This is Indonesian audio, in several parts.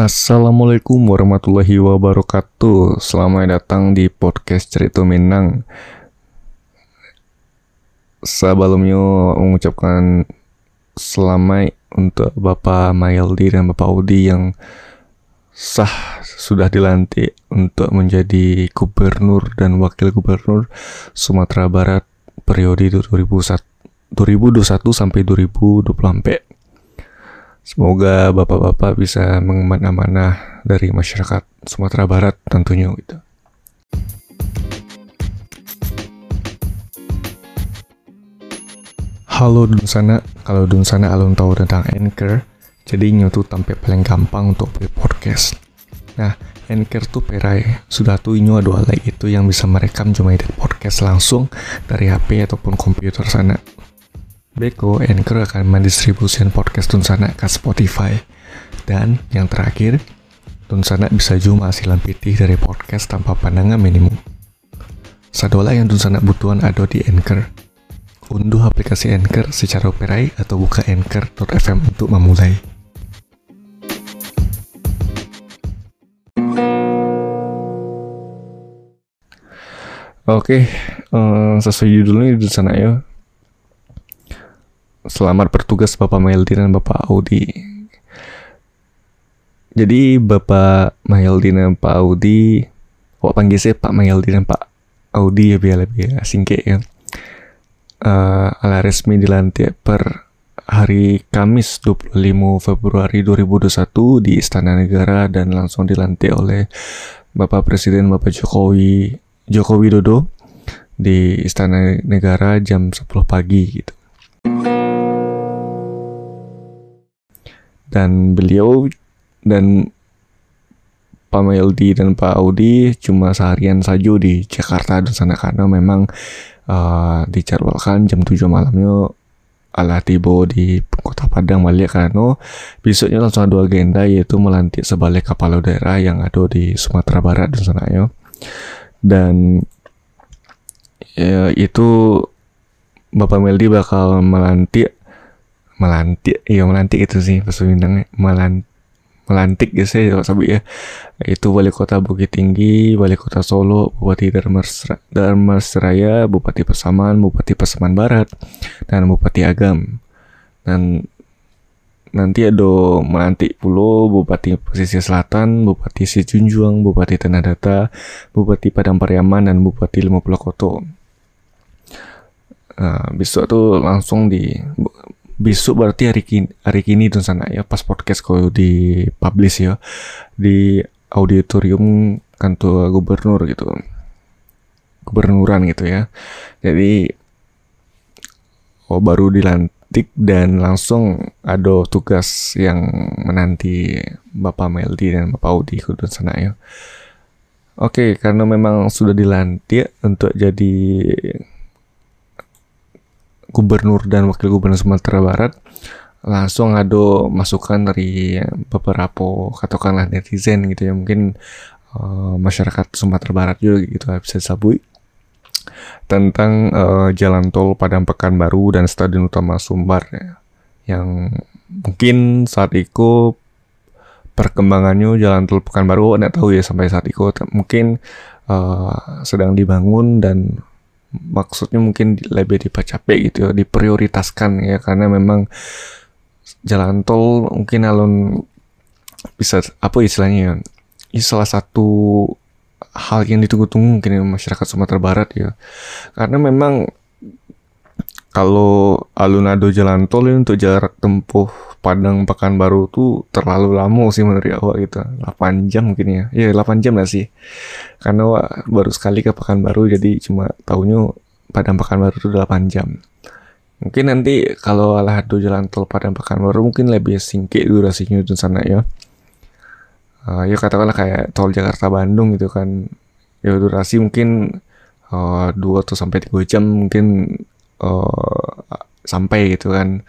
Assalamualaikum warahmatullahi wabarakatuh. Selamat datang di podcast Cerita Minang. Sebelumnya mengucapkan selamat untuk Bapak Mayaldi dan Bapak Audi yang sah sudah dilantik untuk menjadi gubernur dan wakil gubernur Sumatera Barat periode 2021 sampai 2024 Semoga bapak-bapak bisa mengemban amanah dari masyarakat Sumatera Barat tentunya gitu. Halo Dun Sana, kalau Dun Sana alun tahu tentang Anchor, jadi tuh tampil paling gampang untuk beli podcast. Nah, Anchor tuh perai, sudah tuh inyo ada alat itu yang bisa merekam cuma edit podcast langsung dari HP ataupun komputer sana. Beko Anchor akan mendistribusikan podcast Tunsana ke Spotify. Dan yang terakhir, Tunsana bisa juga hasilan pitih dari podcast tanpa pandangan minimum. Sadola yang Tunsana butuhan ada di Anchor. Unduh aplikasi Anchor secara operai atau buka anchor.fm untuk memulai. Oke, um, sesuai judulnya di sana ya Selamat bertugas Bapak Maildi dan Bapak Audi. Jadi Bapak Maildi dan Pak Audi, kok panggil saya Pak Maildi dan Pak Audi ya biar lebih asing kayak ya. Uh, ala resmi dilantik per hari Kamis 25 Februari 2021 di Istana Negara dan langsung dilantik oleh Bapak Presiden Bapak Jokowi Joko Widodo di Istana Negara jam 10 pagi gitu dan beliau dan Pak Meldi dan Pak Audi cuma seharian saja di Jakarta dan sana karena memang uh, dicadwalkan jam 7 malamnya ala tiba di kota Padang balik karena besoknya langsung ada agenda yaitu melantik sebalik kepala daerah yang ada di Sumatera Barat dan sana ya. Dan ya, itu Bapak Meldi bakal melantik melantik iya melantik itu sih Minangnya melan melantik ya saya sabi ya itu wali kota Bukit Tinggi wali kota Solo Bupati Dharmasraya Bupati Pasaman Bupati Pasaman Barat dan Bupati Agam dan nanti ada melantik pulau Bupati Pesisir Selatan, Bupati Sijunjuang, Bupati Tanah Data, Bupati Padang Pariaman, dan Bupati Lima Pulau Koto. Nah, besok tuh langsung di besok berarti hari kini hari kini tuh sana ya pas podcast kau di publish ya. Di auditorium kantor gubernur gitu. Gubernuran gitu ya. Jadi oh baru dilantik dan langsung ada tugas yang menanti Bapak Meldi dan Bapak Audi kudu sana ya. Oke, karena memang sudah dilantik untuk jadi gubernur dan wakil gubernur Sumatera Barat langsung ada masukan dari beberapa katakanlah netizen gitu ya. Mungkin uh, masyarakat Sumatera Barat juga gitu bisa sabui tentang uh, jalan tol Padang Pekanbaru dan Stadion Utama Sumbar ya, yang mungkin saat itu perkembangannya jalan tol Pekanbaru nggak tahu ya sampai saat itu. Mungkin uh, sedang dibangun dan maksudnya mungkin lebih capek gitu ya diprioritaskan ya karena memang jalan tol mungkin alun bisa apa istilahnya ya salah satu hal yang ditunggu-tunggu mungkin masyarakat Sumatera Barat ya. Karena memang kalau alun-ado jalan tol ini untuk jarak tempuh Padang Pekanbaru tuh terlalu lama sih menurut awak gitu. 8 jam mungkin ya. Ya 8 jam lah sih. Karena wak, baru sekali ke Pekanbaru jadi cuma tahunya Padang Pekanbaru itu 8 jam. Mungkin nanti kalau alahado jalan tol Padang Pekanbaru mungkin lebih singkit durasinya di sana ya. Uh, ya katakanlah kayak tol Jakarta Bandung gitu kan. Ya durasi mungkin uh, 2 atau sampai 3 jam mungkin uh, sampai gitu kan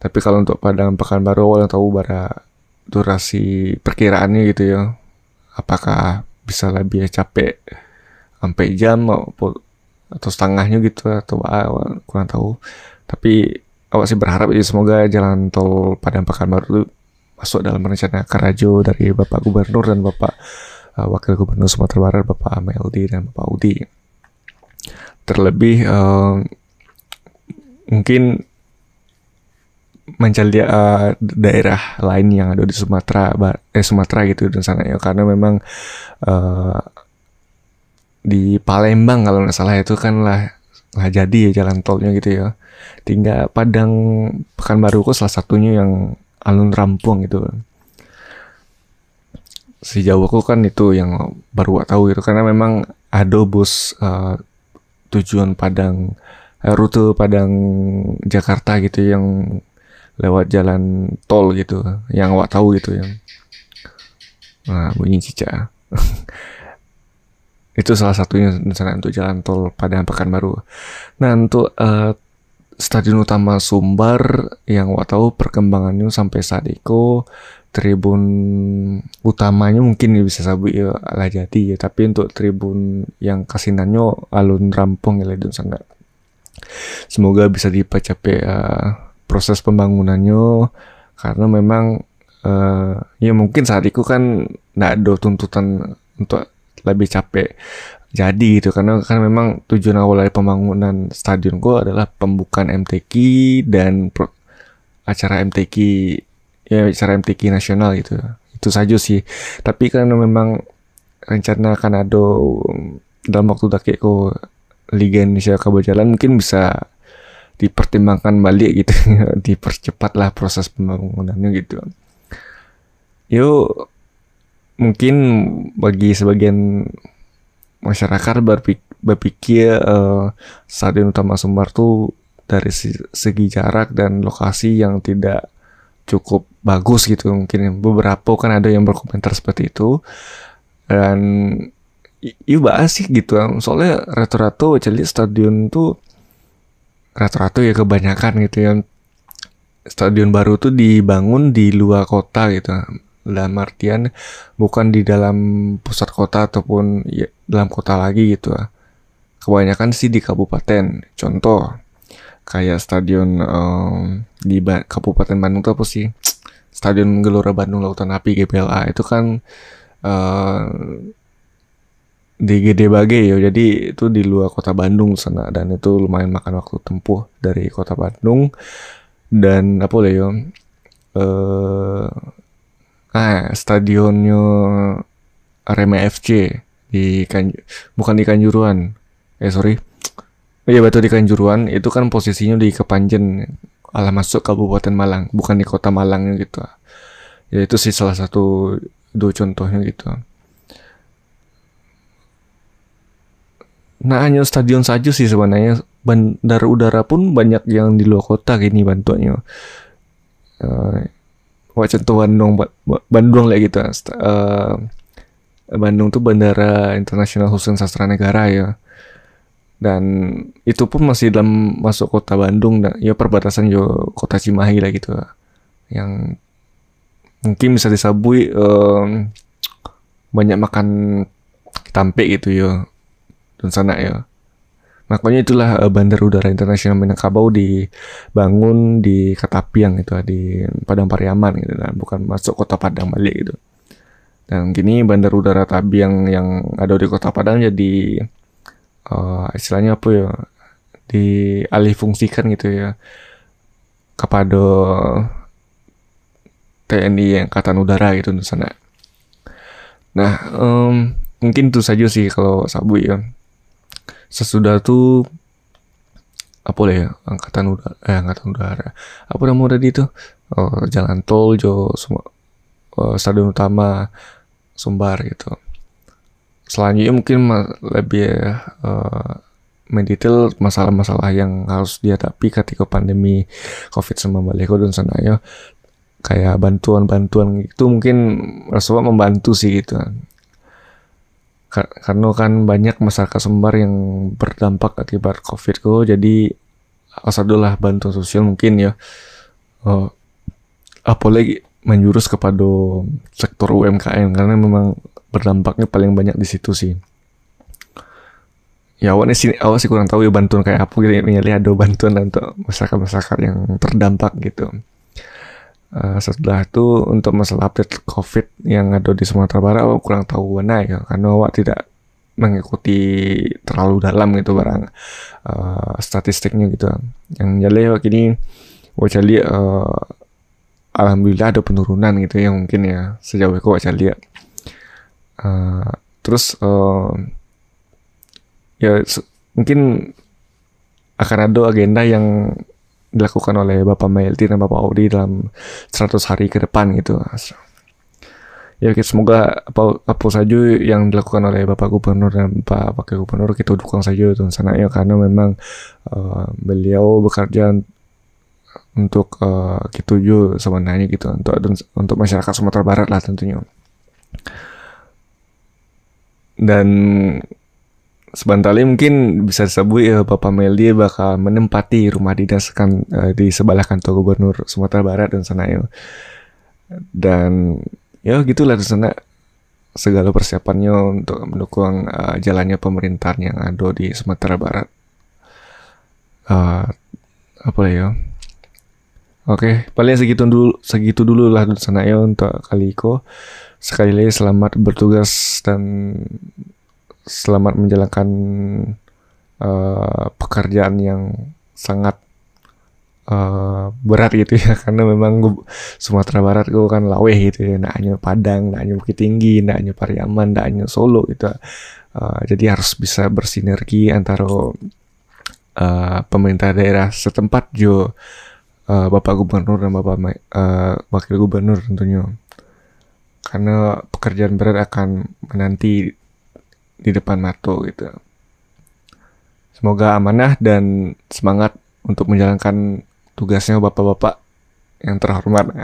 tapi kalau untuk Padang Pekanbaru awal yang tahu bara durasi perkiraannya gitu ya. Apakah bisa lebih capek sampai jam atau setengahnya gitu atau awal kurang tahu. Tapi awak sih berharap ya semoga jalan tol Padang Pekanbaru masuk dalam rencana Karajo dari Bapak Gubernur dan Bapak uh, Wakil Gubernur Sumatera Barat Bapak Ameldi dan Bapak Udi. Terlebih uh, mungkin mencari uh, daerah lain yang ada di Sumatera eh Sumatera gitu dan sana ya. Karena memang uh, di Palembang kalau nggak salah itu kan lah lah jadi ya jalan tolnya gitu ya. Tinggal Padang Pekanbaru kok salah satunya yang alun rampung gitu. Sejauh aku kan itu yang baru tahu gitu. Karena memang ada bus uh, tujuan Padang rute Padang Jakarta gitu yang lewat jalan tol gitu yang awak tahu gitu ya nah bunyi cica itu salah satunya misalnya untuk jalan tol Padang Pekanbaru. Nah untuk uh, stadion utama Sumbar yang awak tahu perkembangannya sampai saat itu tribun utamanya mungkin bisa sabu ya ala jadi ya tapi untuk tribun yang kasinannya alun rampung ya ledun sana semoga bisa dipacapai uh, proses pembangunannya. Karena memang uh, ya mungkin saat itu kan nggak ada tuntutan untuk lebih capek jadi gitu. Karena kan memang tujuan awal dari pembangunan stadion gua adalah pembukaan MTQ dan pro, acara MTQ ya acara MTQ nasional gitu. Itu saja sih. Tapi karena memang rencana akan ada dalam waktu dekat kok Liga Indonesia berjalan mungkin bisa dipertimbangkan balik gitu. Dipercepatlah proses pembangunannya gitu. Yuk mungkin bagi sebagian masyarakat berpikir, berpikir uh, stadion utama Sumbar tuh dari segi jarak dan lokasi yang tidak cukup bagus gitu. Mungkin beberapa kan ada yang berkomentar seperti itu. Dan iya bahas sih gitu soalnya rata-rata jadi stadion tuh rata-rata ya kebanyakan gitu ya. Stadion baru tuh dibangun di luar kota gitu. Dalam artian bukan di dalam pusat kota ataupun ya, dalam kota lagi gitu. Kebanyakan sih di kabupaten. Contoh kayak stadion um, di ba Kabupaten Bandung tuh apa sih? Stadion Gelora Bandung Lautan Api GBLA itu kan uh, di Gede Bage ya jadi itu di luar kota Bandung sana. Dan itu lumayan makan waktu tempuh dari kota Bandung. Dan apa lah ya eh ah stadionnya Arema FC di kan bukan di Kanjuruan eh sorry. Oh iya betul di Kanjuruan itu kan posisinya di Kepanjen ala masuk Kabupaten Malang. Bukan di kota Malang gitu. Ya itu sih salah satu dua contohnya gitu Nah hanya stadion saja sih sebenarnya bandara udara pun banyak yang di luar kota gini bantuannya. Uh, wah contoh Bandung, Bandung lah gitu. Uh, Bandung tuh bandara internasional khusus sastra negara ya. Dan itu pun masih dalam masuk kota Bandung dan ya perbatasan jo kota Cimahi lah gitu. Yang mungkin bisa disabui um, banyak makan tampe gitu ya dan sana ya. Makanya itulah uh, Bandar Udara Internasional Minangkabau dibangun di Katapiang itu di Padang Pariaman gitu dan bukan masuk kota Padang balik gitu. Dan kini Bandar Udara Tabiang yang ada di kota Padang jadi uh, istilahnya apa ya dialih fungsikan gitu ya kepada TNI Angkatan Udara gitu di sana. Nah, um, mungkin itu saja sih kalau Sabu ya sesudah itu apa ya angkatan udara eh, angkatan udara. Apa namanya tadi itu oh, jalan tol jo semua oh, stadion utama Sumbar gitu. Selanjutnya mungkin lebih uh, mendetail masalah-masalah yang harus dihadapi ketika pandemi COVID-19 dan sana ya. Kayak bantuan-bantuan itu mungkin Rasulullah membantu sih gitu karena kan banyak masyarakat Sumbar yang berdampak akibat COVID kok jadi asadulah bantuan sosial mungkin ya. Uh, apalagi menjurus kepada sektor UMKM karena memang berdampaknya paling banyak di situ sih. Ya awalnya sih awal sih kurang tahu ya bantuan kayak apa gitu ya ada bantuan untuk masyarakat masyarakat yang terdampak gitu uh, setelah itu untuk masalah update COVID yang ada di Sumatera Barat aku kurang tahu mana ya karena awak tidak mengikuti terlalu dalam gitu barang uh, statistiknya gitu. Yang jadi waktu ini wajah lihat uh, alhamdulillah ada penurunan gitu ya mungkin ya sejauh itu wajah lihat uh, terus uh, ya mungkin akan ada agenda yang dilakukan oleh Bapak Melty dan Bapak Audi dalam 100 hari ke depan gitu. Ya semoga apa, apa saja yang dilakukan oleh Bapak Gubernur dan Pak Wakil Gubernur kita dukung saja itu sana ya karena memang uh, beliau bekerja untuk uh, kita juga sebenarnya gitu untuk untuk masyarakat Sumatera Barat lah tentunya. Dan sebentar lagi mungkin bisa disebut ya Bapak Meldi bakal menempati rumah dinas kan uh, di sebelah kantor gubernur Sumatera Barat dan sana ya. Dan ya gitulah di sana segala persiapannya untuk mendukung uh, jalannya pemerintahan yang ada di Sumatera Barat. Uh, apa ya? Oke, paling segitu dulu segitu dulu lah di sana ya untuk kali itu. Sekali lagi selamat bertugas dan selamat menjalankan uh, pekerjaan yang sangat uh, berat gitu ya. Karena memang gue, Sumatera Barat gue kan laweh gitu ya. Nggak hanya Padang nggak hanya Bukit Tinggi nggak hanya Pariaman nggak hanya Solo gitu. Uh, jadi harus bisa bersinergi antara uh, pemerintah daerah setempat jo. Uh, Bapak Gubernur dan Bapak uh, Wakil Gubernur tentunya. Karena pekerjaan berat akan menanti di depan mata gitu. Semoga amanah dan semangat untuk menjalankan tugasnya bapak-bapak yang terhormat.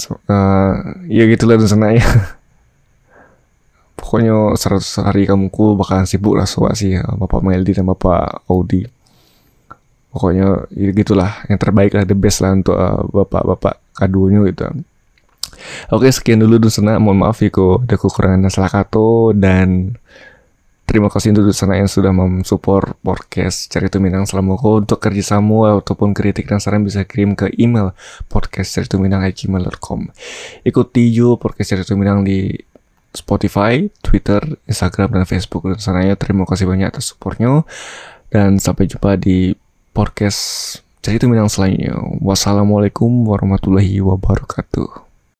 so, uh, ya gitulah sana ya. Pokoknya 100 hari kamu ku bakalan sibuk lah soal sih ya, Bapak Meldi dan Bapak Audi. Pokoknya ya gitulah yang terbaik lah the best lah untuk uh, bapak-bapak kadunya gitu. Oke sekian dulu Dusana. Mohon maaf ya ada kekurangan dan salah kata Dan Terima kasih untuk Dusana yang sudah mensupport podcast Cerita Minang selama kau untuk kerjasama ataupun kritik dan saran bisa kirim ke email podcast gmail.com Ikuti juga podcast Cerita Minang di Spotify, Twitter, Instagram, dan Facebook dan sananya terima kasih banyak atas supportnya. Dan sampai jumpa di podcast Cerita Minang selanjutnya. Wassalamualaikum warahmatullahi wabarakatuh.